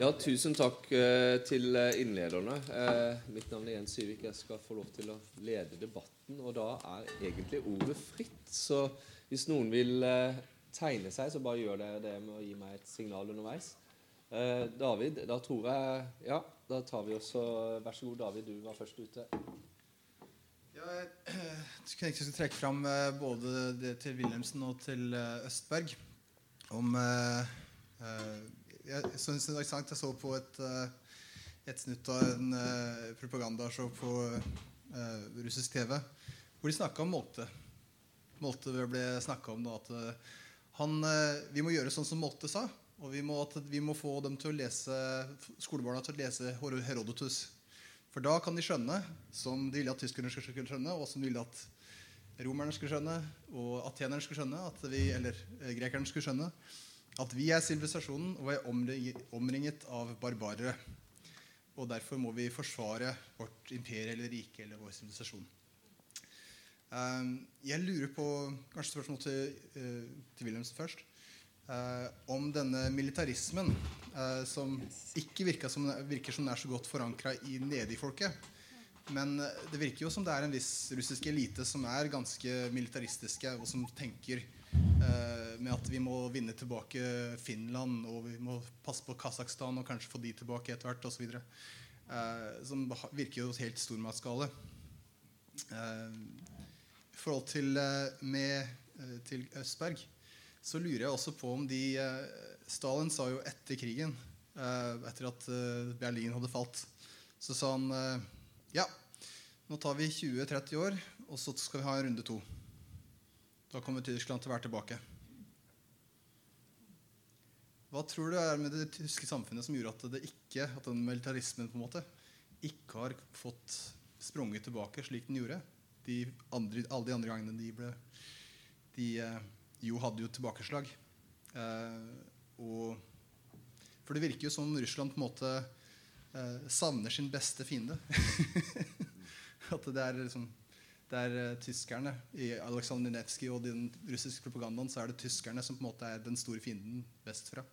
Ja, tusen takk eh, til eh, innlederne. Eh, mitt navn er Jens Syvik. Jeg skal få lov til å lede debatten. Og da er egentlig ordet fritt. Så hvis noen vil eh, tegne seg, så bare gjør dere det med å gi meg et signal underveis. Eh, David, da tror jeg Ja, da tar vi også Vær så god, David. Du var først ute. Ja, jeg kunne ikke trekke fram eh, både det til Wilhelmsen og til eh, Østberg om eh, eh, Jeg synes det var interessant. Jeg så på et, eh, et snutt av en eh, propagandashow på uh, russisk TV hvor de snakka om Molte. Molte ble snakka om da, at han, vi må gjøre sånn som Molte sa. Og vi må, vi må få dem til å lese, skolebarna til å lese Herodotus. For da kan de skjønne, som de ville at tyskerne skulle skjønne, og som de ville at romerne skulle skjønne, og atenerne skulle skjønne, vi, eller grekerne skulle skjønne, at vi er sivilisasjonen og er omringet av barbarere. Og derfor må vi forsvare vårt imperie eller rike eller vår sivilisasjon. Eh, jeg lurer på Kanskje spørsmål til, eh, til Wilhelmsen først. eh, om denne militarismen eh, som ikke virker som, virker som den er så godt forankra nede i folket. Men det virker jo som det er en viss russisk elite som er ganske militaristiske, og som tenker eh, med at vi må vinne tilbake Finland, og vi må passe på Kasakhstan og kanskje få de tilbake etter hvert osv. Eh, som virker jo helt stormaktsgale. Eh, I forhold til, eh, med, eh, til Østberg så lurer jeg også på om de eh, Stalin sa jo etter krigen, etter at Berlin hadde falt, så sa han ja, nå tar vi 20-30 år, og så skal vi ha en runde to. Da kommer Tyskland til å være tilbake. Hva tror du er med det tyske samfunnet som gjorde at det ikke, at den militarismen på en måte ikke har fått sprunget tilbake slik den gjorde? De andre, alle de andre gangene de ble De eh, jo hadde jo tilbakeslag. Eh, og, for det virker jo som om Russland på en måte eh, savner sin beste fiende. at det er liksom det er eh, tyskerne I Aleksandr Nevskij og den russiske propagandaen så er det tyskerne som på en måte er den store fienden vestfra.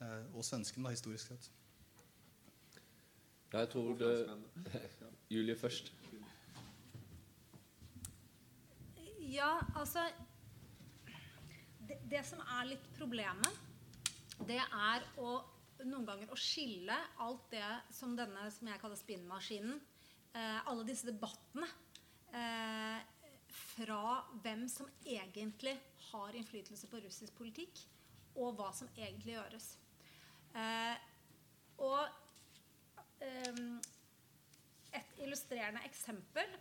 Eh, og svenskene, da, historisk sett. Ja, jeg tror det Julie først. Ja, altså det, det som er litt problemet, det er å noen ganger å skille alt det som denne som jeg kaller spinnmaskinen, eh, alle disse debattene, eh, fra hvem som egentlig har innflytelse på russisk politikk, og hva som egentlig gjøres. Eh, og eh, et illustrerende eksempel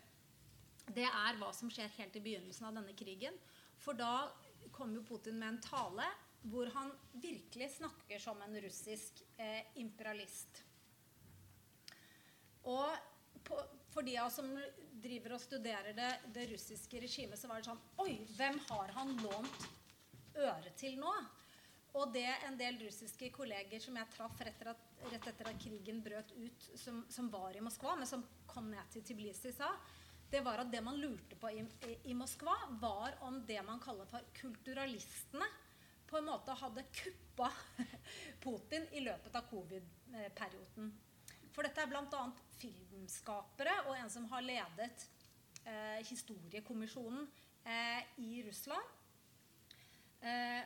det er hva som skjer helt i begynnelsen av denne krigen. For da kom jo Putin med en tale hvor han virkelig snakker som en russisk eh, imperialist. Og på, for de av oss som driver og studerer det, det russiske regimet, så var det sånn Oi, hvem har han lånt øre til nå? Og det en del russiske kolleger som jeg traff rett etter at, rett etter at krigen brøt ut, som, som var i Moskva, men som kom ned til Tbilisi, sa, det var at det man lurte på i, i, Moskva, var om det man kaller for kulturalistene på en måte hadde kuppa Putin i løpet av covid-perioden. For dette er bl.a. filmskapere og en som har ledet eh, Historiekommisjonen eh, i Russland. Eh,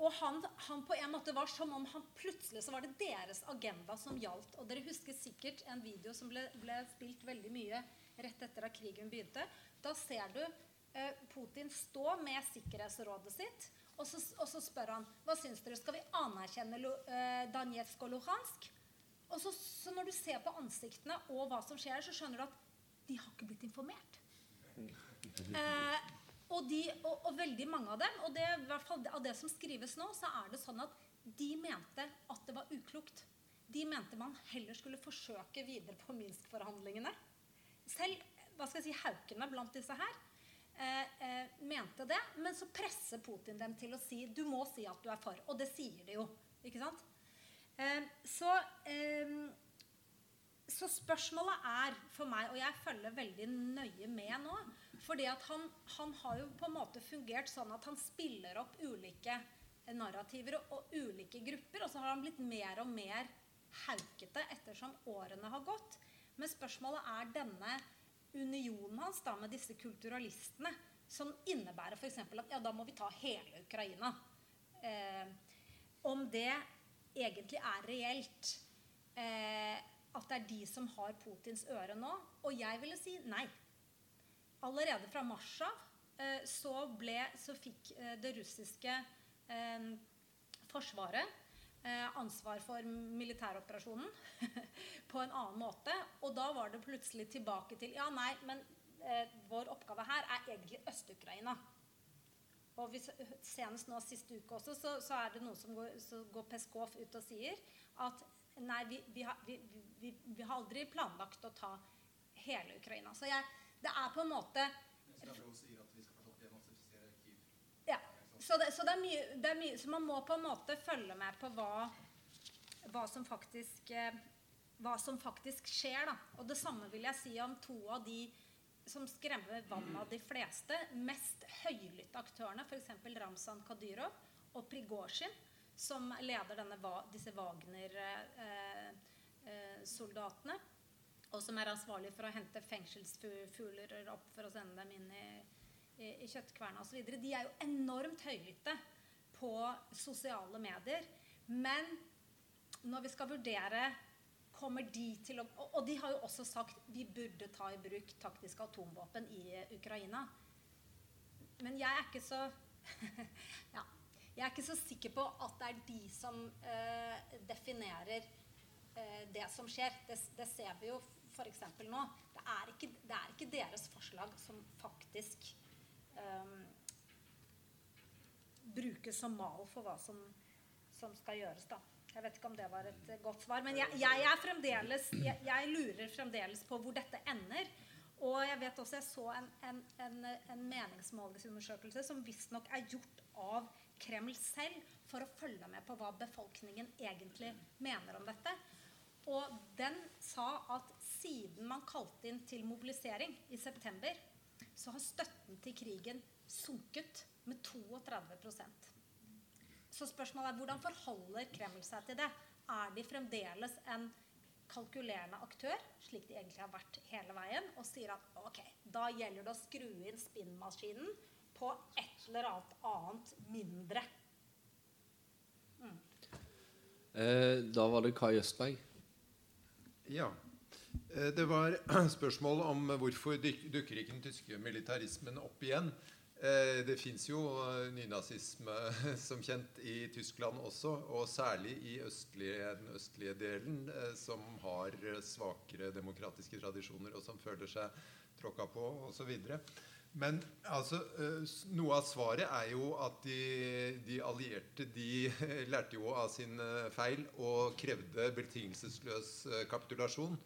og han, han på en måte var som om han plutselig så var det deres agenda som gjaldt. Og dere husker sikkert en video som ble, ble spilt veldig mye rett etter at krigen begynte. Da ser du eh, Putin stå med Sikkerhetsrådet sitt, og så, og så spør han hva syns dere, skal vi anerkjenne eh, Donetsk og Luhansk? Og så, så når du ser på ansiktene og hva som skjer, så skjønner du at de har ikke blitt informert. Eh, og, de, og, og veldig mange av dem, og det, i hvert fall av det som skrives nå, så er det sånn at de mente at det var uklokt. De mente man heller skulle forsøke videre på Minsk-forhandlingene. Selv hva skal jeg si, haukene blant disse her eh, eh, mente det. Men så presser Putin dem til å si du må si at du er for. Og det sier de jo. ikke sant? Eh, så, eh, så spørsmålet er for meg, og jeg følger veldig nøye med nå fordi at han, han har jo på en måte fungert sånn at han spiller opp ulike narrativer og ulike grupper. Og så har han blitt mer og mer haukete ettersom årene har gått. Men spørsmålet er denne unionen hans da med disse kulturalistene, som innebærer f.eks. at ja, da må vi ta hele Ukraina. Eh, om det egentlig er reelt. Eh, at det er de som har Putins øre nå. Og jeg ville si nei. Allerede fra mars av så, så, så, fikk eh, det russiske eh, forsvaret eh, ansvar for militæroperasjonen på en annen måte. Og da var det plutselig tilbake til Ja, nei, men eh, vår oppgave her er egentlig Øst-Ukraina. Og hvis, senest nå siste uke også, så, så er det noe som går, går Peskov ut og sier at nei, vi, vi, har, vi, vi, har, aldri planlagt å ta hele Ukraina. Så jeg, det er på en måte ja, så, det, så det, er mye, det mye Så man må på en måte følge med på hva, hva som faktisk eh, hva som faktisk skjer. Da. Og det samme vil jeg si om to av de som skremmer vannet av de fleste, mest høylytte aktørene, f.eks. Ramzan Kadyrov og Prigozjin, som leder denne, disse Wagner-soldatene. Og som er ansvarlig for å hente fengselsfugler opp for å sende dem inn i, i, i kjøttkverna osv. De er jo enormt høylytte på sosiale medier. Men når vi skal vurdere kommer de til å Og de har jo også sagt vi burde ta i bruk taktiske atomvåpen i Ukraina. Men jeg er ikke så ja, jeg er ikke så sikker på at det er de som uh, definerer uh, det som skjer. Det, det ser vi jo f.eks. nå. Det er, ikke, det er, ikke, deres forslag som faktisk um, brukes som mal for hva som, som skal gjøres. da. Jeg vet ikke om det var et godt svar. Men jeg, jeg, jeg, jeg lurer fremdeles på hvor dette ender. Og jeg vet også jeg så en, en, en, en meningsmålingsundersøkelse som visstnok er gjort av Kreml selv for å følge med på hva befolkningen egentlig mener om dette. Og den sa at siden man kalte inn til mobilisering i september, så har støtten til krigen sunket med 32% så spørsmålet er hvordan forholder Kreml seg til det? Er de fremdeles en kalkulerende aktør, slik de egentlig har vært hele veien, og sier at ok, da gjelder det å skru inn spinnmaskinen på et eller annet annet mindre? Mm. Eh, da var det Kai Østberg. Ja. Eh, det var spørsmål om hvorfor dukker ikke den tyske militarismen opp igjen. Eh, det fins jo eh, nynazisme som kjent i Tyskland også, og særlig i østlige, den østlige delen, som har svakere demokratiske tradisjoner, og som føler seg tråkka på osv. Men altså, noe av svaret er jo at de, de, allierte de lærte jo av sin feil og krevde betingelsesløs kapitulasjon.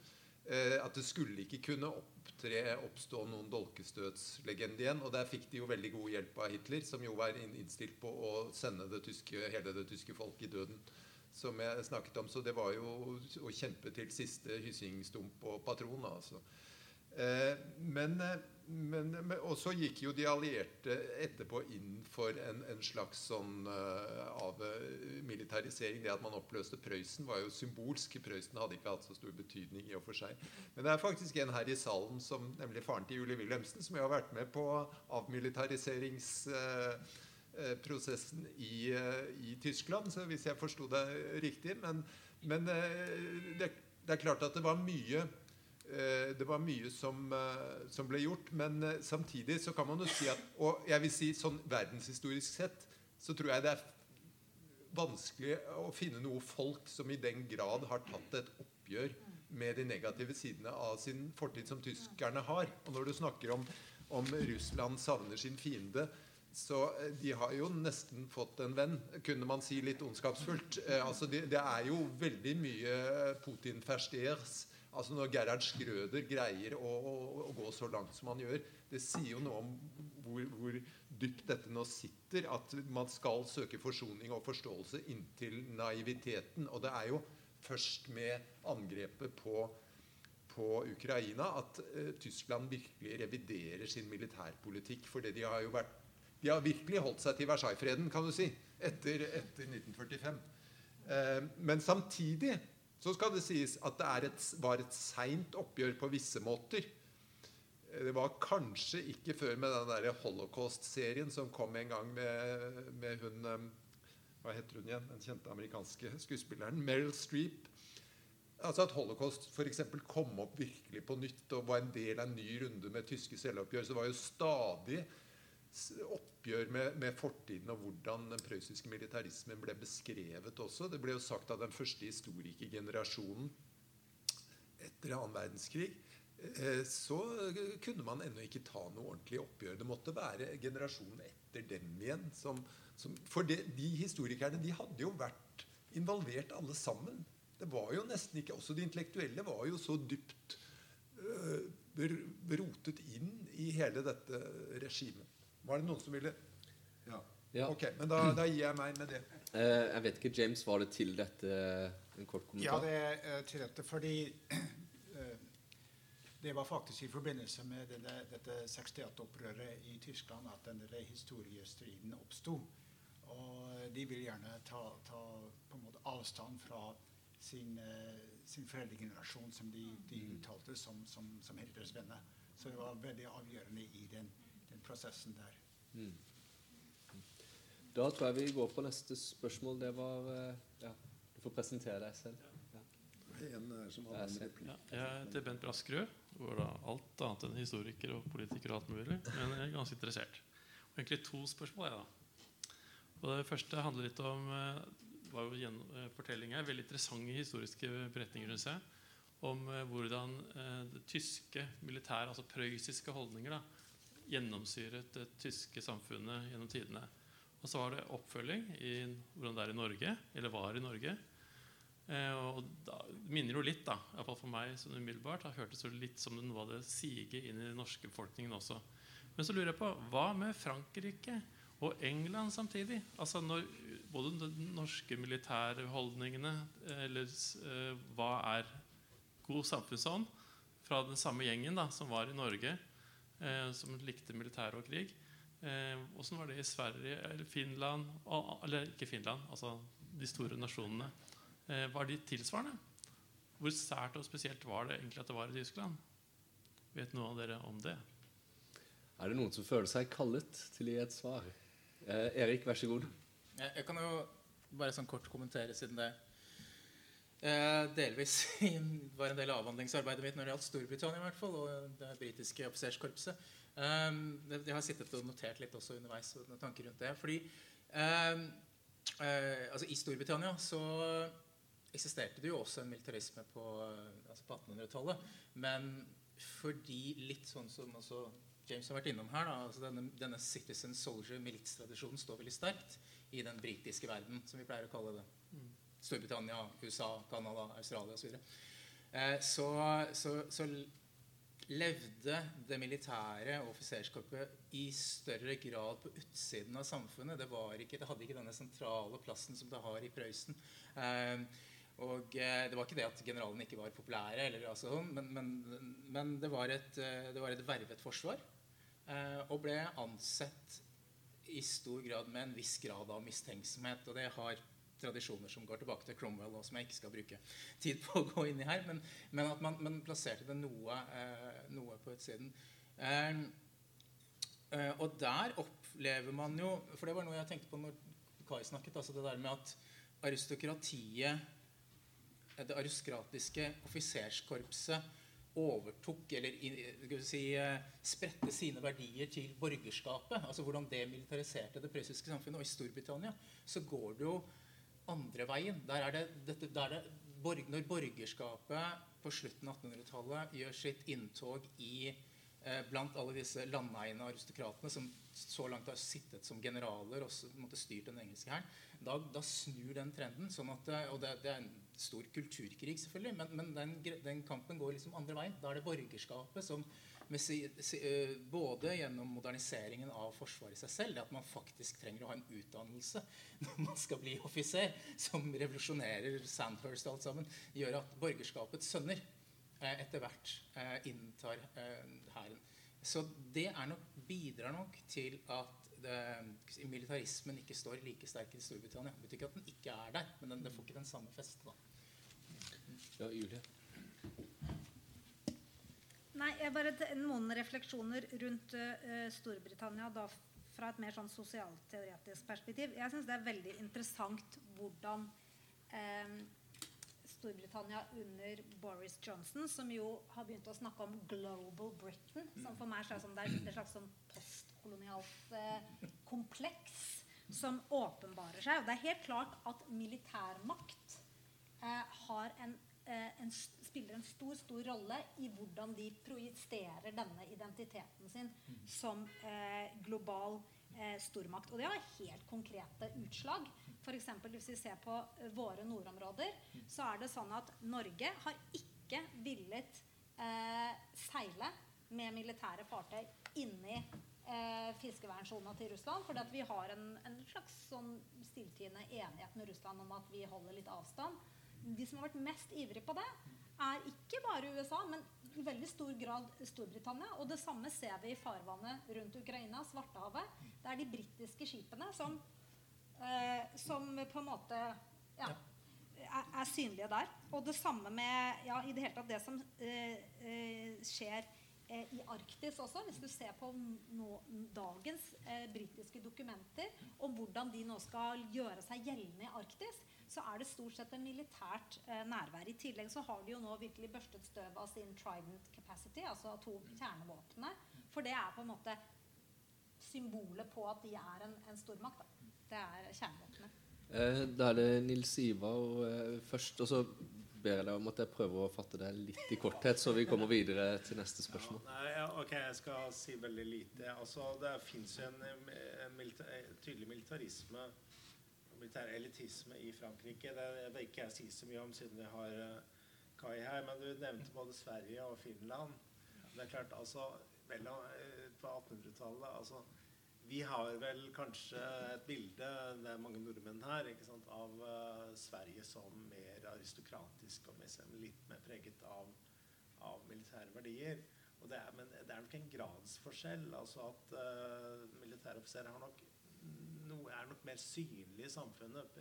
At det skulle ikke kunne opptre, oppstå noen dolkestøtslegende igjen. Og der fikk de jo veldig god hjelp av Hitler, som jo var innstilt på å sende det tyske, hele det tyske folk i døden. Som jeg snakket om. Så det var jo å kjempe til siste hyssingstump og patron. altså. Eh, men, eh, men, men, og så gikk jo de allierte etterpå inn for en, en slags sånn uh, av militarisering. Det at man oppløste Prøysen, var jo symbolsk. Prøysen hadde ikke hatt så stor betydning i og for seg. Men det er faktisk en her i salen, som, nemlig faren til Julie Wilhelmsen, som har vært med på avmilitariseringsprosessen uh, i, uh, i, Tyskland, så hvis jeg forsto det riktig. Men, men det, det er klart at det var mye Eh, det var mye som, eh, som, ble gjort. Men eh, samtidig så kan man jo si at Og jeg vil si sånn verdenshistorisk sett så tror jeg det er vanskelig å finne noe folk som i den grad har tatt et oppgjør med de negative sidene av sin fortid som tyskerne har. Og når du snakker om, om Russland savner sin fiende, så de har jo nesten fått en venn, kunne man si litt ondskapsfullt. Eh, altså det, de er jo veldig mye Putin-versters Altså Når Gerhard Schrøder greier å, å, å, gå så langt som han gjør, det sier jo noe om hvor, hvor, dypt dette nå sitter. At man skal søke forsoning og forståelse inntil naiviteten. Og det er jo først med angrepet på, på Ukraina at uh, Tyskland virkelig reviderer sin militærpolitikk. For de har jo vært De har virkelig holdt seg til Versailles-freden, kan du si, etter, etter 1945. Uh, men samtidig så skal det sies at det et, var et seint oppgjør på visse måter. Eh, det var kanskje ikke før med den der Holocaust-serien som kom en gang med, med hun eh, Hva heter hun igjen? Den kjente amerikanske skuespilleren. Meryl Streep. Altså At holocaust f.eks. kom opp virkelig på nytt og var en del av en ny runde med tyske selvoppgjør. Så det var jo stadig oppgjør med, med, fortiden og hvordan den prøyssiske militarismen ble beskrevet også. Det ble jo sagt av den første historikergenerasjonen etter annen verdenskrig eh, så kunne man ennå ikke ta noe ordentlig oppgjør. Det måtte være generasjonen etter dem igjen. Som, som, for de, de historikerne de hadde jo vært involvert alle sammen. Det var jo nesten ikke, Også de intellektuelle var jo så dypt øh, rotet inn i hele dette regimet. Var det noen som ville Ja. ja. Ok, men da, da, gir jeg meg med det. Eh, jeg vet ikke, James, var det til dette en kort kommentar? Ja, det er uh, til dette fordi uh, det var faktisk i forbindelse med denne, dette 68-opprøret i Tyskland at denne historiestriden oppsto. Og de vil gjerne ta, ta avstand fra sin, uh, sin foreldregenerasjon, som de, de mm. uttalte som, som, som Hitlers venner. Så det var veldig avgjørende i den prosessen der. Mm. Da tror jeg vi går på neste spørsmål. Det var eh, ja, Du får presentere deg selv. Ja. En eh, som hadde en replikk. Ja, jeg heter Bent Braskerud. Var da alt annet enn historiker og politiker og alt mulig. Men jeg er ganske interessert. Og egentlig to spørsmål. Jeg, da. Og det første handler litt om eh, var jo fortellinger, veldig interessante historiske beretninger synes jeg, om hvordan det tyske militære, altså prøyssiske holdninger, da, gjennomsyret det tyske samfunnet gjennom tidene. Og så var det oppfølging i hvordan det er i Norge, eller var i Norge. Eh, og da minner jo litt, da, iallfall for meg sånn umiddelbart, har hørtes litt som noe av det sige inn i den norske befolkningen også. Men så lurer jeg på hva med Frankrike og England samtidig? Altså når både de norske militære holdningene eller eh, hva er god samfunnsånd fra den samme gjengen da, som var i Norge, eh, som likte militær og krig. Eh, Åssen var det i Sverige eller Finland Eller ikke Finland, altså de store nasjonene. Eh, var de tilsvarende? Hvor sært og spesielt var det egentlig at det var i Tyskland? Vet noen av dere om det? Er det noen som føler seg kallet til å gi et svar? Eh, Erik, vær så god. Jeg, jeg kan jo bare sånn kort kommentere, siden det Eh, delvis var en del av avhandlingsarbeidet mitt når det gjaldt Storbritannia. I hvert fall, og det britiske offiserskorpset. Eh, jeg har sittet og notert litt også underveis. og tanker rundt det, fordi eh, eh, altså I Storbritannia så eksisterte det jo også en militarisme på, altså på 1800-tallet. Men fordi litt sånn som også James har vært innom her, da, altså denne, denne citizen soldier militstradisjonen står veldig sterkt i den britiske verden, som vi pleier å kalle det. Mm. Storbritannia, USA, Canada, Australia osv. Eh, så, så, så levde det militære og offiserskorpet i større grad på utsiden av samfunnet. Det, ikke, det, hadde ikke denne sentrale plassen som det har i Prøysen. Eh, og eh, Det var ikke det at generalene ikke var populære, eller, altså, men, men, men det, var et, det, var et, vervet forsvar. Og ble ansett i stor grad med en viss grad av mistenksomhet. Og det har tradisjoner som går tilbake til Cromwell, og som jeg ikke skal bruke tid på å gå inn i her. Men, men at man, man, plasserte det noe, eh, noe på utsiden. Eh, eh, og der opplever man jo For det var noe jeg tenkte på når Kai snakket. altså Det der med at aristokratiet, det aristokratiske offiserskorpset, overtok eller si, eh, spredte sine verdier til borgerskapet. altså Hvordan det militariserte det prøyssiske samfunnet. Og i Storbritannia så går det jo andre veien. Der er det, dette, der er det Når borgerskapet på slutten av 1800-tallet gjør sitt inntog i eh, blant alle disse landeiende aristokratene som så langt har sittet som generaler og styrt den engelske hæren, da, da, snur den trenden. Sånn at, eh, og det, det, er en stor kulturkrig, selvfølgelig, men, men den, den, kampen går liksom andre veien. Da er det borgerskapet som både gjennom moderniseringen av Forsvaret i seg selv, det at man faktisk trenger å ha en utdannelse når man skal bli offiser, som revolusjonerer Sandhurst og alt sammen, gjør at borgerskapets sønner eh, etter hvert eh, inntar hæren. Så det nok, bidrar nok til at det, militarismen ikke står like sterk i Storbritannia. Det betyr ikke at den ikke er der, men den, den får ikke den samme feste. Ja, Julie? Nei, jeg bare Noen refleksjoner rundt uh, Storbritannia da fra et mer sånn sosialteoretisk perspektiv. Jeg syns det er veldig interessant hvordan eh, Storbritannia under Boris Johnson, som jo har begynt å snakke om 'global Britain', som for meg ser som det er et slags sånn postkolonialt eh, kompleks som åpenbarer seg. Og det er helt klart at militærmakt eh, har en, eh, en spiller en stor stor rolle i hvordan de projiserer denne identiteten sin som eh, global eh, stormakt. Og det har helt konkrete utslag. F.eks. hvis vi ser på eh, våre nordområder, så er det sånn at Norge har ikke villet eh, seile med militære fartøy inni eh, fiskevernsona til Russland. Fordi vi har en, en slags sånn stilltiende enighet med Russland om at vi holder litt avstand. De som har vært mest ivrige på det, er ikke bare USA, men i veldig stor grad Storbritannia. Og det samme ser vi i farvannet rundt Ukraina, Svartehavet. Det er de britiske skipene som, eh, som på en måte ja, er, er, synlige der. Og det samme med ja, i det hele tatt det som eh, eh skjer eh, i Arktis også. Hvis du ser på nå, dagens eh, britiske dokumenter om hvordan de nå skal gjøre seg gjeldende i Arktis, så er det stort sett en militært eh, nærvær. I tillegg så har de jo nå virkelig børstet støv av sin Trident capacity, altså to kjernevåpnene. For det er på en måte symbolet på at de er en, en stormakt. Da. Det er kjernevåpenet. Eh, da er det Nils Ivar eh, først. og så ber jeg deg om at jeg prøver å fatte det litt i korthet, så vi kommer videre til neste spørsmål. Ja, nei, ja, ok, Jeg skal si veldig lite. Altså, Det fins jo en, en milita tydelig militarisme militær elitisme i Frankrike. Det, vil ikke jeg si så mye om siden vi har uh, Kai her. Men du nevnte både Sverige og Finland. Det er klart, altså mellom, uh, På 1800-tallet altså, Vi har vel kanskje et bilde, det er mange nordmenn her, sant, av uh, Sverige som mer aristokratisk og med, litt mer preget av, av militære verdier. Det er, men det er nok en gradsforskjell. altså at uh, Militære offiserer har nok noe er nok mer synlig i samfunnet.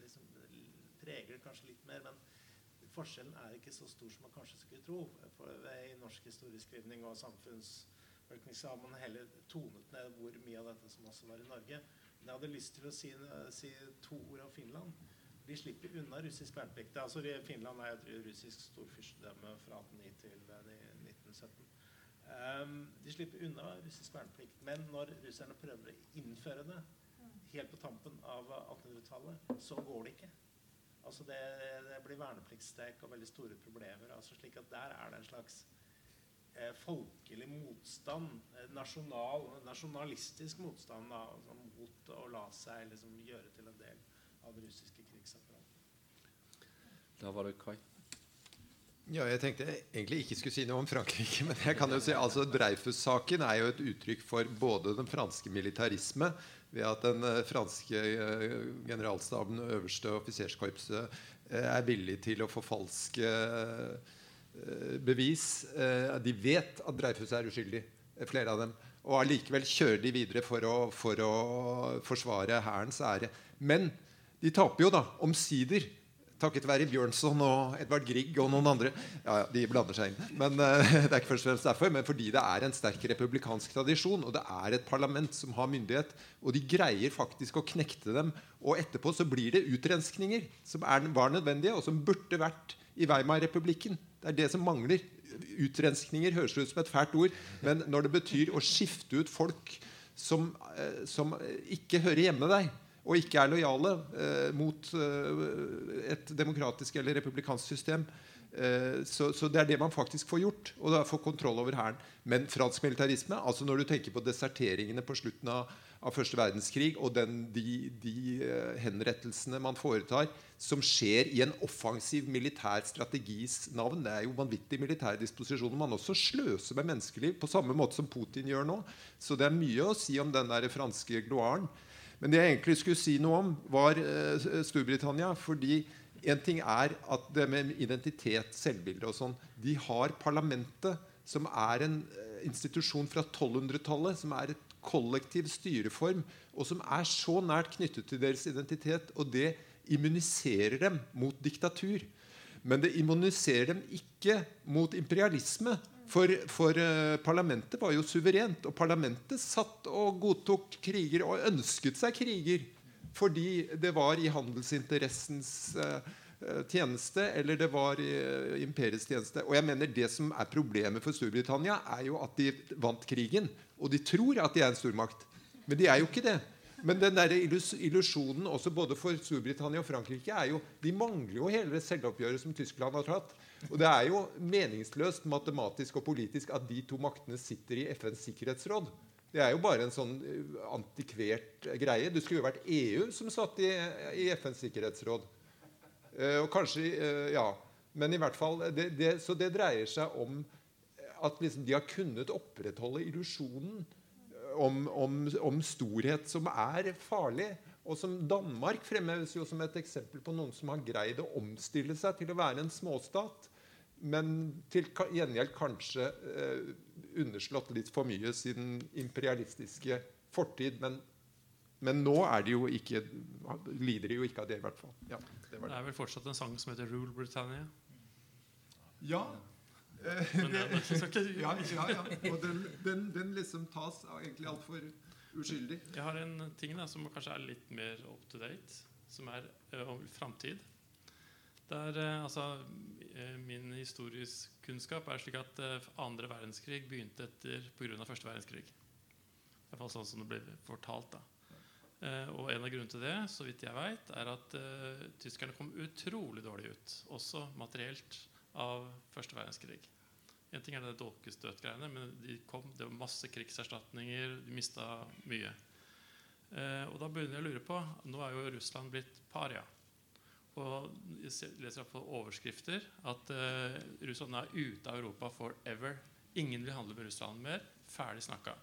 Liksom, preger det kanskje litt mer. Men forskjellen er ikke så stor som man kanskje skulle tro. For I norsk historieskrivning og samfunnsforskning har man heller tonet ned hvor mye av dette som også var i Norge. Men jeg hadde lyst til å si, si to ord om Finland. De slipper unna russisk verneplikt. Altså, Finland er et russisk storfyrstedømme fra 1809 til 1917. Um, ehm, de slipper unna russisk verneplikt. Men når russerne prøver å innføre det, helt på tampen av 1800-tallet, så går det ikke. Altså det, det blir vernepliktsstek og veldig store problemer. Altså slik at Der er det en slags eh, folkelig motstand, eh, nasjonal, nasjonalistisk motstand da, altså mot å la seg liksom, gjøre til en del av det russiske krigsapparatet. Da var det Kai. Ja, jeg tenkte jeg egentlig ikke skulle si noe om Frankrike. Men jeg kan jo si, altså Dreyfus-saken er jo et uttrykk for både den franske militarisme ved at den eh, franske eh, generalstaben, øverste offiserskorpset, eh, er villig til å forfalske bevis. De vet at Dreyfus er uskyldig, flere av dem. Og allikevel kjører de videre for å, for å forsvare hærens ære. Men de taper jo, da, omsider takket være Bjørnson og Edvard Grieg og noen andre. Ja, ja, De blander seg inn. Men uh, Det er ikke først og fremst derfor, men fordi det er en sterk republikansk tradisjon. Og det er et parlament som har myndighet. Og de greier faktisk å knekte dem. Og etterpå så blir det utrenskninger som er, var nødvendige, og som burde vært i Weimar-republikken. Det er det som mangler. Utrenskninger høres ut som et fælt ord, men når det betyr å skifte ut folk som, uh, som ikke hører hjemme der og ikke er lojale eh, mot eh, et demokratisk eller republikansk system. Eh, så, så, det er det man faktisk får gjort, og da får kontroll over hæren. Men fransk militarisme, altså når du tenker på deserteringene på slutten av, av første verdenskrig, og den, de, de uh, henrettelsene man foretar, som skjer i en offensiv militær strategis navn Det er jo vanvittige militære disposisjoner. Man også sløser med menneskeliv på samme måte som Putin gjør nå. Så det er mye å si om den der franske gloaren. Men det jeg egentlig skulle si noe om, var uh, Storbritannia. fordi en ting er at det med identitet, selvbilde og sånn De har parlamentet, som er en uh, institusjon fra 1200-tallet, som er et kollektiv styreform, og som er så nært knyttet til deres identitet. Og det immuniserer dem mot diktatur. Men det immuniserer dem ikke mot imperialisme. For, for eh, parlamentet var jo suverent, og parlamentet satt og godtok kriger og ønsket seg kriger fordi det var i handelsinteressens eh, tjeneste, eller det var i eh, imperiets tjeneste. Og jeg mener Det som er problemet for Storbritannia, er jo at de vant krigen. Og de tror at de er en stormakt. Men de er jo ikke det. Men den der illusjonen også både for Storbritannia og Frankrike er jo De mangler jo hele selvoppgjøret som Tyskland har tatt. Og det er jo meningsløst matematisk og politisk at de to maktene sitter i FNs sikkerhetsråd. Det er jo bare en sånn eh, antikvert greie. Det skulle jo vært EU som satt i, i FNs sikkerhetsråd. Uh, og kanskje uh, Ja. Men i hvert fall det, det, Så det dreier seg om at liksom de har kunnet opprettholde illusjonen om, om, om, storhet som er farlig. Og som Danmark fremheves jo som et eksempel på noen som har greid å omstille seg til å være en småstat, men til gjengjeld kanskje eh, underslått litt for mye siden imperialistiske fortid. Men, men nå er de jo ikke, lider de jo ikke av det, i hvert fall. Ja, det, det. det, er vel fortsatt en sang som heter 'Rule Britannia'? Ja, men, ja, ja, ja. Og den, den, den liksom tas egentlig altfor uskyldig. Jeg har en ting da, som kanskje er litt mer up to date, som er uh, om framtid. Der, uh, altså, uh, min historisk kunnskap er slik at uh, andre verdenskrig begynte etter pga. første verdenskrig. I hvert fall sånn som det ble fortalt. da. og En av grunnene til det så vidt jeg vet, er at tyskerne kom utrolig dårlig ut, også materielt av første verdenskrig. En ting er det dolkestøtgreiene, men de kom, det var masse krigserstatninger. De mista mye. Eh, og da begynner jeg å lure på Nå er jo Russland blitt paria. Og jeg leser på overskrifter at eh, Russland er ute av Europa forever. Ingen vil handle med Russland mer. Ferdig snakka.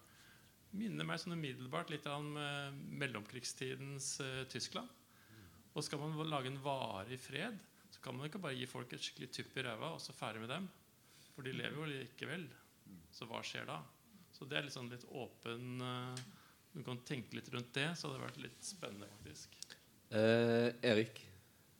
Minner meg sånn umiddelbart litt om eh, mellomkrigstidens eh, Tyskland. Og skal man lage en varig fred, så kan man ikke bare gi folk et skikkelig tupp i ræva og så ferdig med dem. For de lever jo likevel. Så hva skjer da? Så det er litt sånn litt åpen uh, Du kan tenke litt rundt det, så det hadde vært litt spennende, faktisk. Eh, Erik?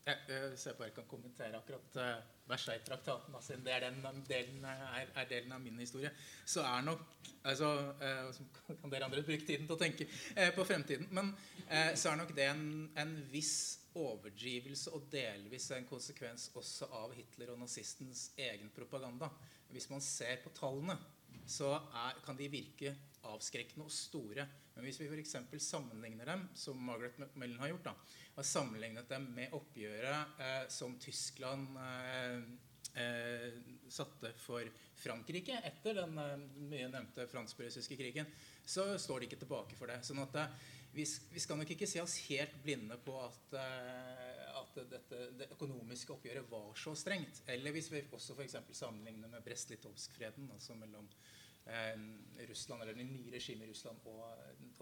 Jeg, jeg ser bare jeg kan kommentere akkurat uh, Versailles-traktaten. Altså, det er, den, delen, er, er, delen av min historie. Så er nok altså, uh, Så kan dere andre bruke tiden til å tenke uh, på fremtiden. Men uh, så er nok det en, en viss overdrivelse og delvis en konsekvens også av Hitler og nazistens egen propaganda. Hvis man ser på tallene, så er, kan de virke avskrekkende og store. Men hvis vi f.eks. sammenligner dem, som Margaret Mellon har gjort, da, og sammenlignet dem med oppgjøret eh, som Tyskland eh, eh, satte for Frankrike etter den eh, mye nevnte fransk-russiske krigen, så står de ikke tilbake for det. sånn at eh, vi, vi, skal nok ikke se oss helt blinde på at, uh, at dette, det økonomiske oppgjøret var så strengt. Eller hvis vi også for sammenligner med Brest-Litovsk-freden, altså mellom eh, Russland, eller det nye regimet i Russland og,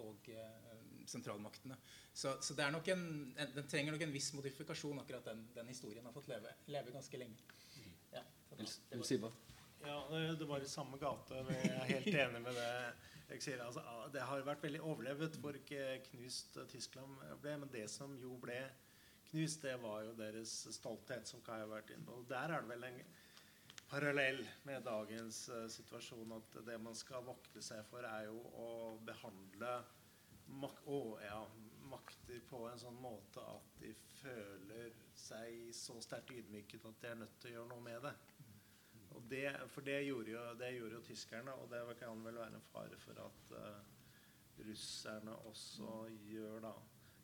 og eh, sentralmaktene. Så, så det en, en, den trenger nok en viss modifikasjon, akkurat den, den historien har fått leve, leve ganske lenge. Ja, det, var, ja, det var i samme gate. Jeg er helt enig med det jeg sier, altså, Det har vært veldig overlevet hvor ikke knust Tyskland ble. Men det som jo ble knust, det var jo deres stolthet, som Kai har vært inne på. Der er det vel en parallell med dagens uh, situasjon. At det man skal vokte seg for, er jo å behandle mak oh, ja, makter på en sånn måte at de føler seg så sterkt ydmyket at de er nødt til å gjøre noe med det. Det, for det gjorde, jo, det gjorde, jo, tyskerne, og det kan vel være en fare for at uh, russerne også gjør da.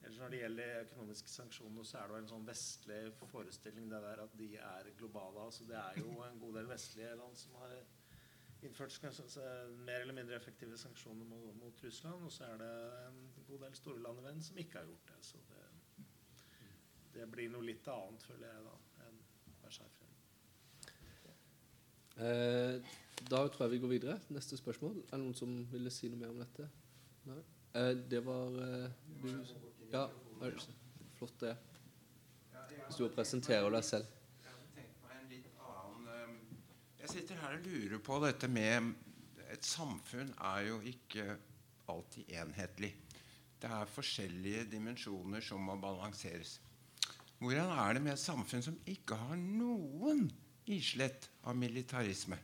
Ellers Når det gjelder økonomiske sanksjoner, så er det jo en sånn vestlig forestilling det der at de er globale. altså Det er jo en god del vestlige land som har innført mer eller mindre effektive sanksjoner mot, mot, Russland. Og så er det en god del store land i verden som ikke har gjort det. Så det, det blir noe litt annet, føler jeg, da, enn Versailles. Eh, da tror jeg vi går videre. Neste spørsmål. Er det noen som ville si noe mer om dette? Nei? Eh, det var eh, du Ja, flott det. Hvis du presenterer deg selv. Jeg sitter her og lurer på dette med Et samfunn er jo ikke alltid enhetlig. Det er forskjellige dimensjoner som må balanseres. Hvordan er det med et samfunn som ikke har noen islett av militarisme?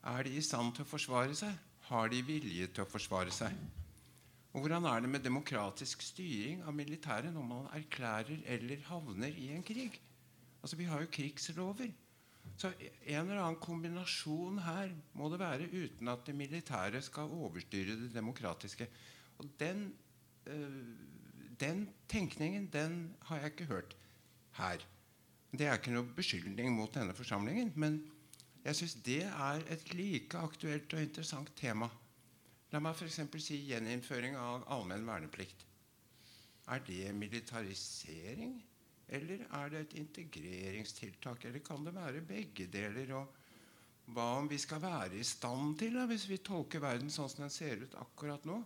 Er de i stand til å forsvare seg? Har de vilje til å forsvare seg? Og hvordan er det med demokratisk styring av militæret når man erklærer eller havner i en krig? Altså, Vi har jo krigslover. Så en eller annen kombinasjon her må det være uten at det militære skal overstyre det demokratiske. Og den, øh, den tenkningen den har jeg ikke hørt her. Det er ikke noe beskyldning mot denne forsamlingen, men jeg syns det er et like aktuelt og interessant tema. La meg f.eks. si gjeninnføring av allmenn verneplikt. Er det militarisering? Eller er det et integreringstiltak? Eller kan det være begge deler? Og hva om vi skal være i stand til, da, hvis vi tolker verden sånn som den ser ut akkurat nå,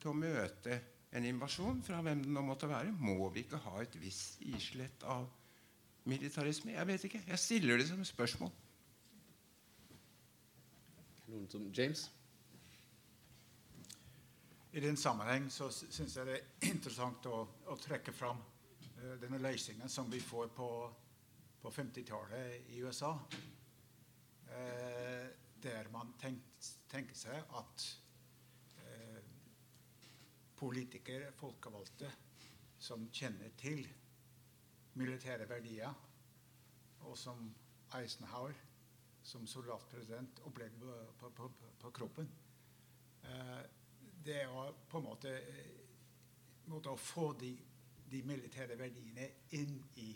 til å møte en invasjon fra hvem den nå måtte være? Må vi ikke ha et visst islett av militarisme? Jeg vet ikke. Jeg stiller det som spørsmål. Noen som James? I den sammenheng så syns jeg det er interessant å, å trekke fram uh, denne løsningen som vi får på, på 50-tallet i USA. Uh, der man tenk, tenker seg at uh, politikere, folkevalgte, som kjenner til militære verdier, og som Eisenhower som soldatpresident opplevde på, på, på, på kroppen det er på en måte, måte å få de, de, militære verdiene inn i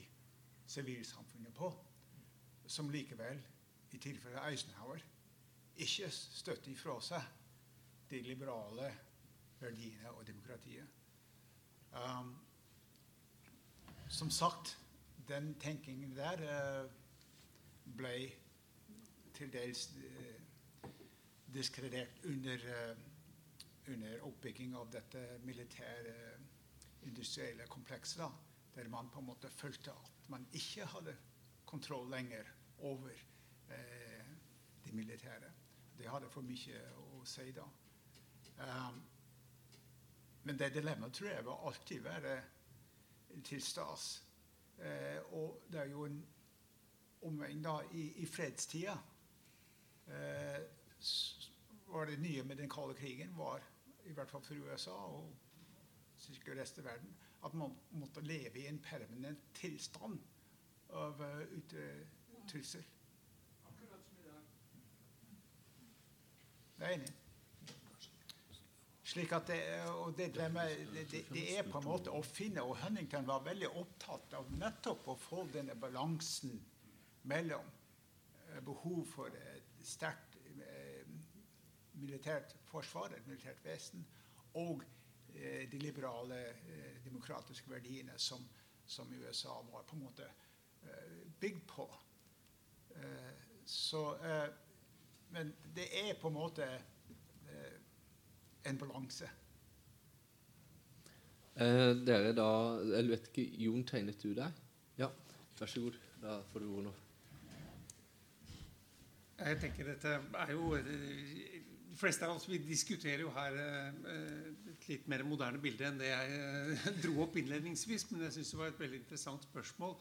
sivilsamfunnet på, som likevel, i tilfelle Eisenhower, ikke støtter ifra seg de liberale verdiene og demokratiet. Um, som sagt, den tenkingen der uh, ble til dels diskredert under uh, under oppbygging av dette militære industrielle komplekset, der man på en måte følte at man ikke hadde kontroll lenger over eh, de militære. Det hadde for mye å si da. Um, men det dilemmaet tror jeg vil alltid være til stas. Eh, og det er jo en omvending da i, i fredstida. Eh, var det nye med den kalde krigen var i hvert fall for USA og sikkert resten av verden, at man måtte leve i en permanent tilstand av uh, ytre trussel. Akkurat som i dag. Det er enig. Slik at det, og det, det, det, er på en måte å finne Og Huntington var veldig opptatt av nettopp å få denne balansen mellom uh, behov for et sterkt uh, militært forsvar, et militært vesen, og eh, de liberale, eh, demokratiske verdiene som, som, USA var på en måte eh, bygd på. Eh, så, eh, men det er på en måte eh, en balanse. dere da Jeg vet ikke Jon, tegnet du deg? Ja, vær så god. Da får du ordet nå. Jeg tenker dette er jo De fleste av oss vi diskuterer jo her eh, et litt mer moderne bilde enn det jeg eh, dro opp innledningsvis. Men jeg syns det var et veldig interessant spørsmål.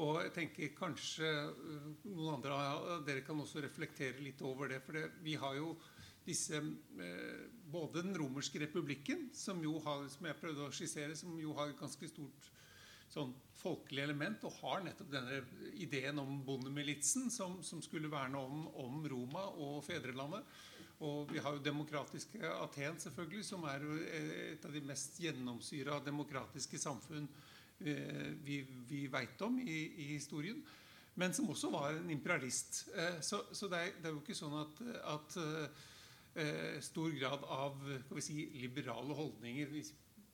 Og jeg tenker kanskje eh, noen andre av dere kan også reflektere litt over det. For det, vi har jo disse Både den romerske republikken, som jo har, som jeg prøvde å skissere, som jo har et ganske stort sånn folkelig element, og har nettopp denne ideen om bondemilitsen, som, som skulle verne om, om Roma og fedrelandet. Og vi har jo demokratiske Aten, selvfølgelig, som er et av de mest gjennomsyra demokratiske samfunn eh, vi, vi veit om i, i, historien. Men som også var en imperialist. Eh, så, så det, er, det, er, jo ikke sånn at, at eh, stor grad av si, liberale holdninger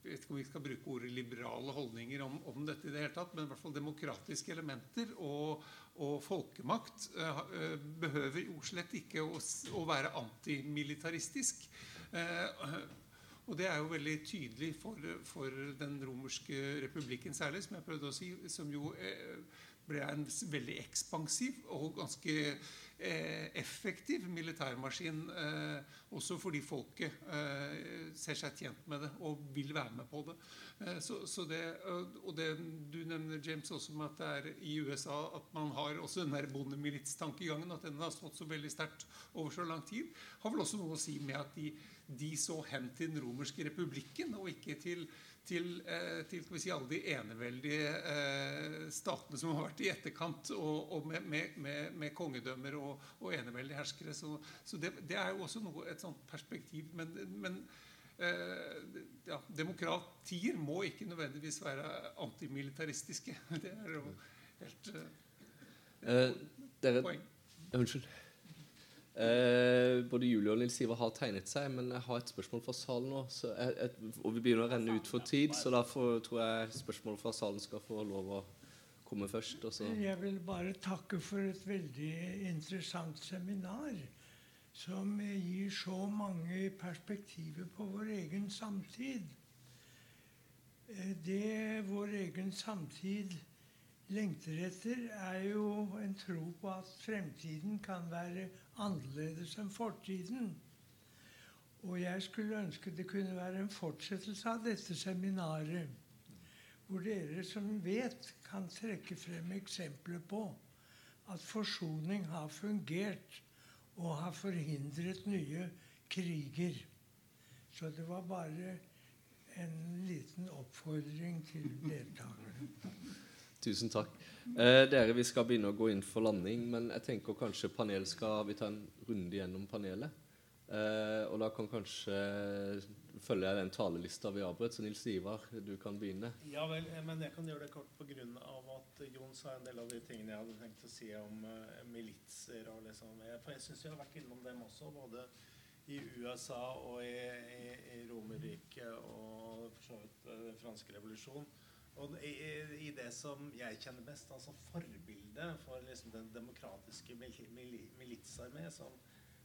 jeg vet ikke om vi skal bruke ordet liberale holdninger om, om, dette, i det hele tatt, men i hvert fall demokratiske elementer og, og folkemakt uh, behøver jo slett ikke å, å være antimilitaristisk. Og det er jo veldig tydelig for, for, den romerske republikken særlig, som jeg prøvde å si, som jo ble en veldig ekspansiv og ganske eh, effektiv militærmaskin. Eh, også fordi folket eh, ser seg tjent med det og vil være med på det. Eh, så, så det og det du nevner, James, også med at det er i USA at man har også den der bondemilitstankegangen, at den har stått så veldig sterkt over så lang tid, har vel også noe å si med at de, de så hen til den romerske republikken og ikke til til, eh, til si, alle de eneveldige eh, statene som har vært i etterkant, og, og med, med, med, kongedømmer og, og eneveldige herskere. Så, så det, det, er jo også noe, et sånt perspektiv. Men, men eh, ja, demokratier må ikke nødvendigvis være antimilitaristiske. Det er jo helt eh, dere, poeng. Unnskyld. Eh, både Julie og Nils Iver har tegnet seg, men jeg har et spørsmål fra salen nå. Jeg, jeg, og vi begynner å renne ut for tid, så derfor tror jeg spørsmålet fra salen skal få lov å komme først. Jeg vil bare takke for et veldig interessant seminar som gir så mange perspektiver på vår egen samtid. Eh, det vår egen samtid lengter etter, er jo en tro på at fremtiden kan være annerledes enn fortiden. Og jeg skulle ønske det kunne være en fortsettelse av dette seminaret, hvor dere som vet, kan trekke frem eksempler på at forsoning har fungert og har forhindret nye kriger. Så det var bare en liten oppfordring til deltakerne. Tusen takk. Eh, dere, Vi skal begynne å gå inn for landing, men jeg tenker kanskje panel skal vi ta en runde gjennom panelet. Eh, og da kan kanskje følger jeg den talelista vi avbrøt. Så Nils Ivar, du kan begynne. Ja vel, eh, men jeg kan gjøre det kort pga. at Jon sa en del av de tingene jeg hadde tenkt å si om uh, militser. og liksom, For jeg syns jeg har vært innom dem også, både i USA og i, i, i Romerriket og for så vidt den franske revolusjon. Og i, i, det som jeg kjenner best, altså forbildet for liksom den demokratiske mil, mil, militsarmé som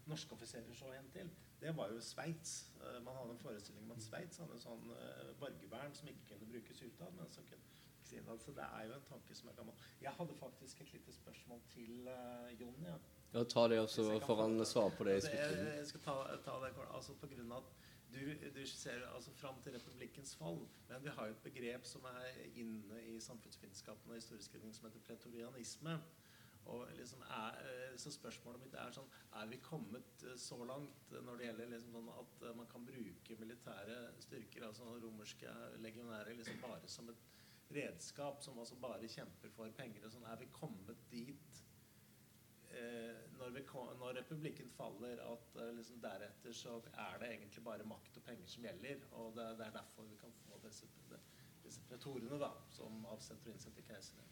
norske offiserer så hen til, det var jo Sveits. Uh, man hadde en forestilling om at Sveits hadde en sånn uh, borgervern som ikke kunne brukes utad, men som kunne så det er jo en tanke som er gammel. Jeg hadde faktisk et lite spørsmål til uh, Jon. Ja. ja, ta det, også, så får han svare på det i slutten. Jeg skal ta, ta det altså på grunn av at du, du ser altså fram til republikkens fall, men vi har jo et begrep som er inne i samfunnsvitenskapen og historieskrivning som heter pretorianisme. Og liksom er, eh, så spørsmålet mitt er sånn Er vi kommet eh, så langt når det gjelder liksom sånn at eh, man kan bruke militære styrker, altså romerske legionære, liksom bare som et redskap som altså bare kjemper for penger og sånn? Er vi kommet dit når, vi, når, republikken faller, at eh, liksom deretter så er det egentlig bare makt og penger som gjelder. Og det, det er derfor vi kan få disse, disse pretorene da, som avsetter og innsetter keisere.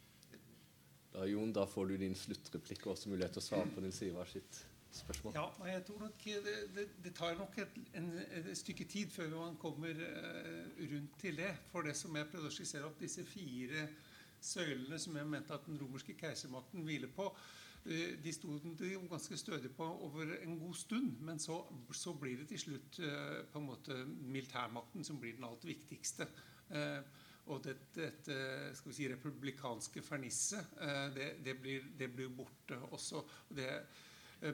Da, Jon, da får du din sluttreplikk og også mulighet til å svare på Nils Ivar sitt spørsmål. Ja, jeg tror nok det, det, det tar nok et, en, et, stykke tid før man kommer uh, rundt til det. For det som jeg prøvde å skissere opp, disse fire søylene som jeg mente at den romerske keisermakten hviler på, Eh, de sto de ganske stødig på over en god stund. Men så, så blir det til slutt eh, på en måte militærmakten som blir den alt viktigste. Eh, og dette, dette skal vi si, republikanske fernisset, det, det, det, blir, borte også. Det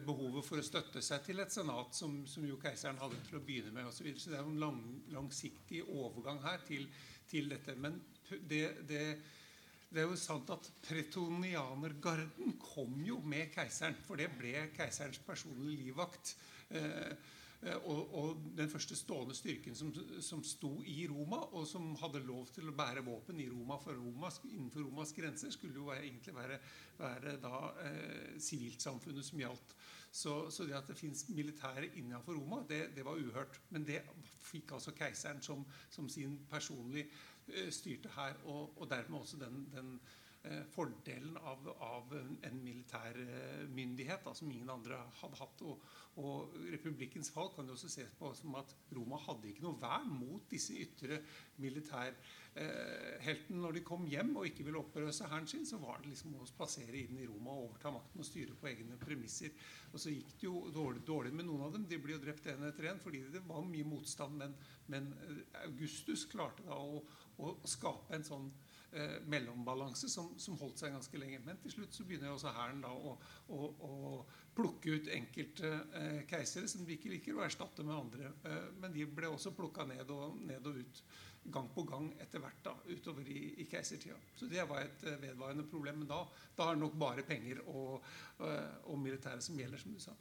behovet for å støtte seg til et senat som, som jo keiseren hadde til å begynne med. Og så, så det er en lang, langsiktig overgang her til, til dette. Men det, det det er jo sant at Pretonianergarden kom jo med keiseren. For det ble keiserens personlige livvakt. Eh, eh, og, og, den første stående styrken som, som, sto i Roma, og som hadde lov til å bære våpen i Roma, for Roma innenfor Romas grenser, skulle jo egentlig være, være da eh, sivilsamfunnet som gjaldt. Så, så, det at det fins militære innenfor Roma, det, det, var uhørt. Men det fikk altså keiseren som, som sin personlige styrte her, og, og dermed også den, den eh, fordelen av, av, en militær eh, myndighet da, som ingen andre hadde hatt. Og, og, republikkens fall kan jo også ses på som at Roma hadde ikke noe vern mot disse ytre militærheltene. Når de kom hjem og ikke ville oppløse hæren sin, så var det liksom å spasere inn i Roma og overta makten og styre på egne premisser. Og så gikk det jo dårlig, dårlig med noen av dem. De ble jo drept én etter én fordi det var mye motstand. Men, men Augustus klarte da å å skape en sånn eh, mellombalanse som, som, holdt seg ganske lenge. Men til slutt så begynner også Hæren å, å, å, plukke ut enkelte eh, keisere som de ikke liker, og erstatte med andre. Eh, men de ble også plukka ned og, ned og ut gang på gang etter hvert da, utover i, i keisertida. Så det var et uh, vedvarende problem. Men da, da er det nok bare penger og, uh, og militæret som gjelder, som du sa.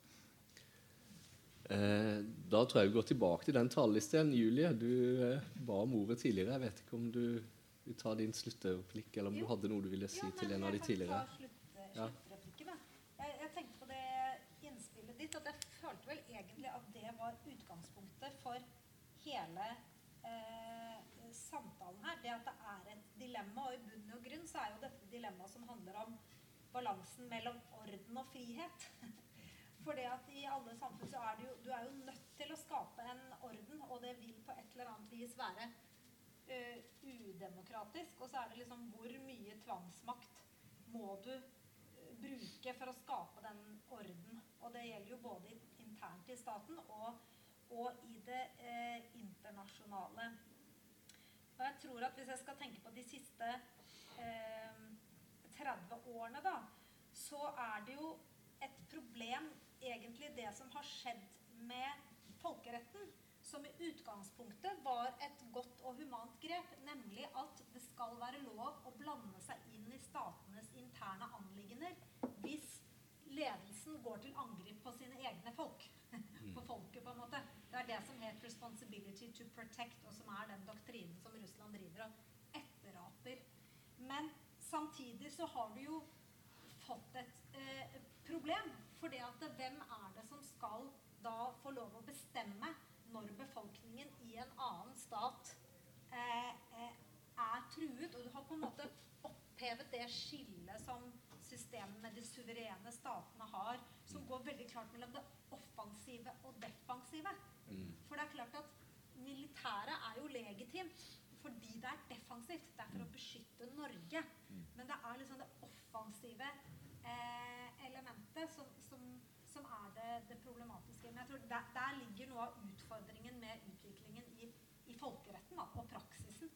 Eh, da tror jeg vi går tilbake til den talerlisten. Julie, du eh, ba om ordet tidligere. Jeg vet ikke om du vil ta din sluttreplikk, eller om jo. du hadde noe du ville si jo, til en av de tidligere. Ja. Jeg, jeg tenkte på det innspillet ditt, at jeg følte vel egentlig at det var utgangspunktet for hele eh, samtalen her. Det at det er et dilemma. Og i bunn og grunn så er jo dette dilemmaet som handler om balansen mellom orden og frihet. For det at i alle samfunn så er du, jo, du er jo nødt til å skape en orden, og det vil på et eller annet vis være uh, udemokratisk. Og så er det liksom hvor mye tvangsmakt må du uh, bruke for å skape den orden? Og det gjelder jo både internt i staten og, og i det uh, internasjonale. Og jeg tror at hvis jeg skal tenke på de siste 30 årene, da, så er det jo et problem egentlig det som har skjedd med folkeretten, som i utgangspunktet var et godt og humant grep, nemlig at det skal være lov å blande seg inn i statenes interne anliggender hvis ledelsen går til angrep på sine egne folk. på folket, på en måte. Det er det som het 'responsibility to protect', og som er den doktrinen som Russland driver og etteraper. Men samtidig så har du jo fått et eh, problem fordi at hvem er det som skal da få lov å bestemme når befolkningen i en annen stat eh, eh, er truet? Og du har på en måte opphevet det skillet som systemet med de suverene statene har, som går veldig klart mellom det offensive og defensive. Mm. For det er klart at militæret er jo legitimt fordi det er defensivt. Det er for å beskytte Norge. Mm. Men det er liksom det offensive eh, elementet som, som, er det, det, problematiske. Men jeg tror der, der, ligger noe av utfordringen med utviklingen i, i folkeretten da, og praksisen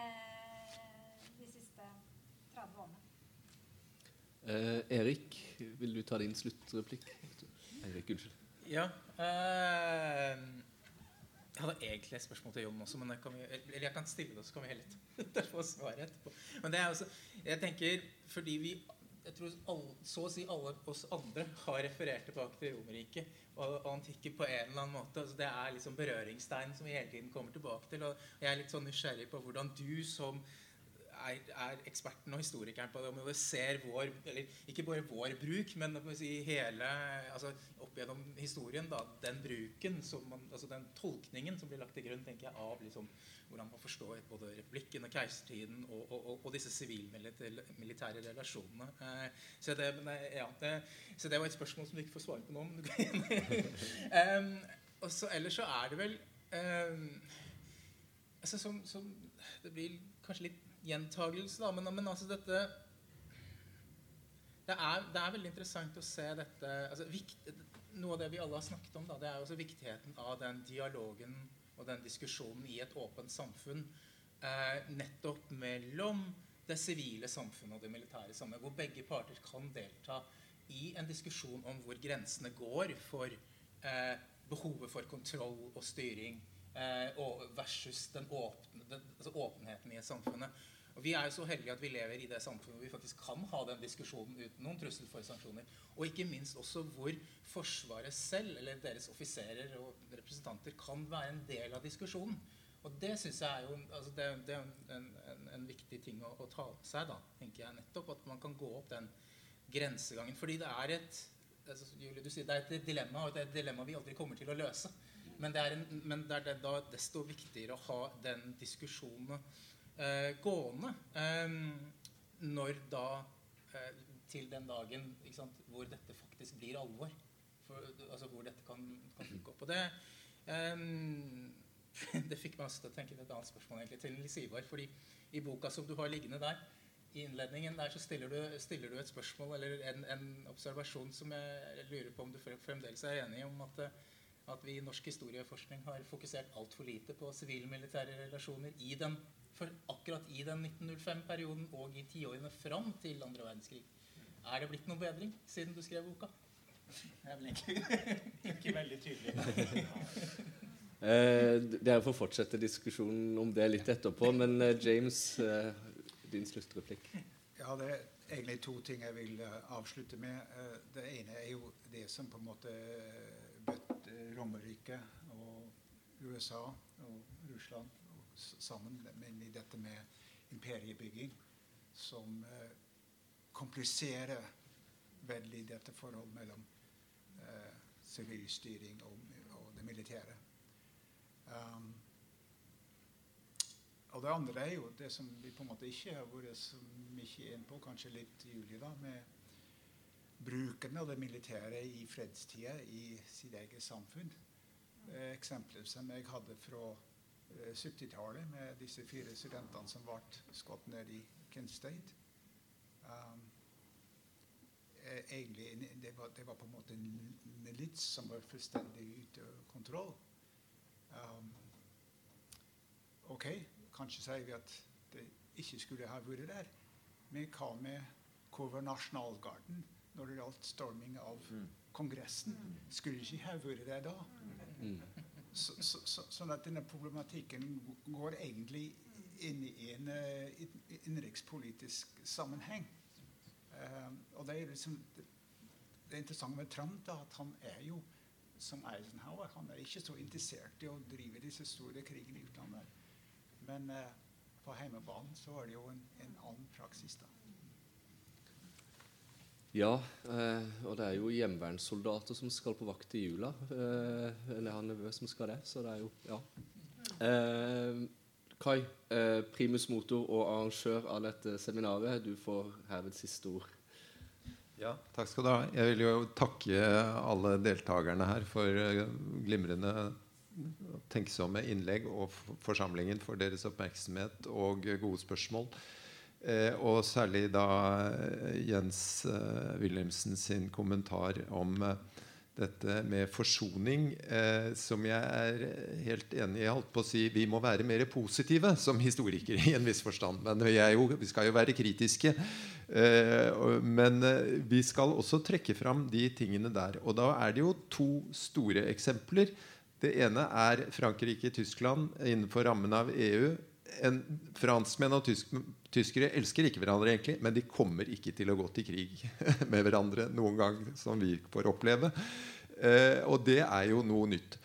eh, de siste 30 årene. Eh, Erik, vil du ta din sluttreplikk? Erik, unnskyld. Ja. Eh, jeg hadde egentlig et spørsmål til Jon også, men jeg kan, eller jeg kan stille det, så kan vi heller få svaret etterpå. Men det er også, jeg tenker, fordi vi jeg tror alle, så å si alle oss andre har referert tilbake til Romerriket og, antikken på en eller annen måte. Altså, det er liksom berøringstegn som vi hele tiden kommer tilbake til. Og jeg er litt sånn nysgjerrig på hvordan du som er, er eksperten og historikeren på det, om vi ser vår eller ikke bare vår bruk, men si, hele altså, opp gjennom historien, da, den bruken, man, altså den tolkningen som blir lagt til grunn tenker jeg, av liksom, hvordan man forstår både republikken og keisertiden og, og, og, og disse sivilmilitære relasjonene. Eh, så, det, ja, det, så, det, var et spørsmål som du ikke får svare på nå. um, og så Ellers så er det vel um, altså som, som, Det blir kanskje litt gjentagelse, da, men, men altså dette det er, det er, veldig interessant å se dette altså, vikt, Noe av det vi alle har snakket om, da, det er også viktigheten av den dialogen og den diskusjonen i et åpent samfunn eh, nettopp mellom det sivile samfunnet og det militære samfunnet, hvor begge parter kan delta i en diskusjon om hvor grensene går for eh, behovet for kontroll og styring versus den åpne, den, altså åpenheten i et samfunnet. Og Vi er jo så heldige at vi lever i det samfunnet hvor vi faktisk kan ha den diskusjonen uten noen trussel for sanksjoner. Og ikke minst også hvor Forsvaret selv, eller deres offiserer og representanter, kan være en del av diskusjonen. Og det syns jeg er jo altså det, det er en, en, en, viktig ting å, å ta med seg. da, tenker jeg nettopp, At man kan gå opp den grensegangen. Fordi det er et altså, Julie, du sier det er et dilemma, og det er et dilemma vi aldri kommer til å løse. Men det er, en, men det er da desto viktigere å ha den diskusjonen eh, gående eh, når da eh, Til den dagen sant, hvor dette faktisk blir alvor. For, altså hvor dette kan, kan dukke opp. Og det, ehm, det fikk meg også til å tenke på et annet spørsmål egentlig, til Liss Ivar. fordi i boka som du har liggende der, i innledningen der så stiller du, stiller du et spørsmål eller en, en, observasjon som jeg lurer på om du fremdeles er enig i om at, at vi i norsk historieforskning har fokusert altfor lite på sivile militære relasjoner i den for akkurat i den 1905-perioden og i tiårene fram til andre verdenskrig. Er det blitt noe bedring siden du skrev boka? Det er vel egentlig Ikke veldig tydelig. Eh, Dere får fortsette diskusjonen om det litt etterpå, men eh, James, eh, din sluttreplikk. Ja, det er egentlig to ting jeg vil uh, avslutte med. Uh, det ene er jo det som på en måte bøtt uh, Romerike og USA og Russland og sammen, men i dette med imperiebygging, som kompliserer veldig dette forholdet mellom sivil styring og, og, det militære. Um, og det andre er jo det som vi på en måte ikke har vært så mye inn på, kanskje litt Julie, da, med bruken av det militære i fredstida i sitt eget samfunn. Eh, eksempler som jeg hadde fra eh, 70-tallet med disse fire studentene som ble skutt ned i State. Um, eh, egentlig, det var, det var, på en måte en milits som var fullstendig ute av kontroll. Um, ok, Kanskje sier vi at det ikke skulle ha vært der. Men hva med hvor var nasjonalgarden når det gjaldt storming av mm. Kongressen? Skulle ikke ha vært der da? Mm. Så, så, så, sånn at denne problematikken går egentlig inn i en uh, innenrikspolitisk sammenheng. Uh, og det er liksom det, interessante med Trump da, at han er jo som Eisenhower. Han er ikke så interessert i å drive disse store krigene i utlandet. Men uh, på hjemmebanen så var det jo en, en annen praksis, da. Ja, eh, og det er jo hjemmeværnssoldater som skal på vakt i jula. Eh, eller han nevø som skal det, så det er jo Ja. Eh, Kai, eh, primus motor og arrangør av dette seminaret, du får herved siste ord. Ja, takk skal du ha. Jeg vil jo takke alle deltakerne her for eh, glimrende tenksomme innlegg og forsamlingen for deres oppmerksomhet og gode spørsmål. Eh, og særlig da eh, Jens eh, Wilhelmsen sin kommentar om dette med forsoning, eh, som jeg er helt enig i. Jeg holdt på å si Vi må være mer positive som historikere i en viss forstand. Men vi, jo, vi skal jo være kritiske. Eh, men vi skal også trekke fram de tingene der. Og da er det jo to store eksempler det ene er Frankrike-Tyskland innenfor rammen av EU. En, franskmenn og tysk, tyskere elsker ikke hverandre, egentlig, men de kommer ikke til å gå til krig med hverandre noen gang, som vi får oppleve. Eh, og det er jo noe nytt.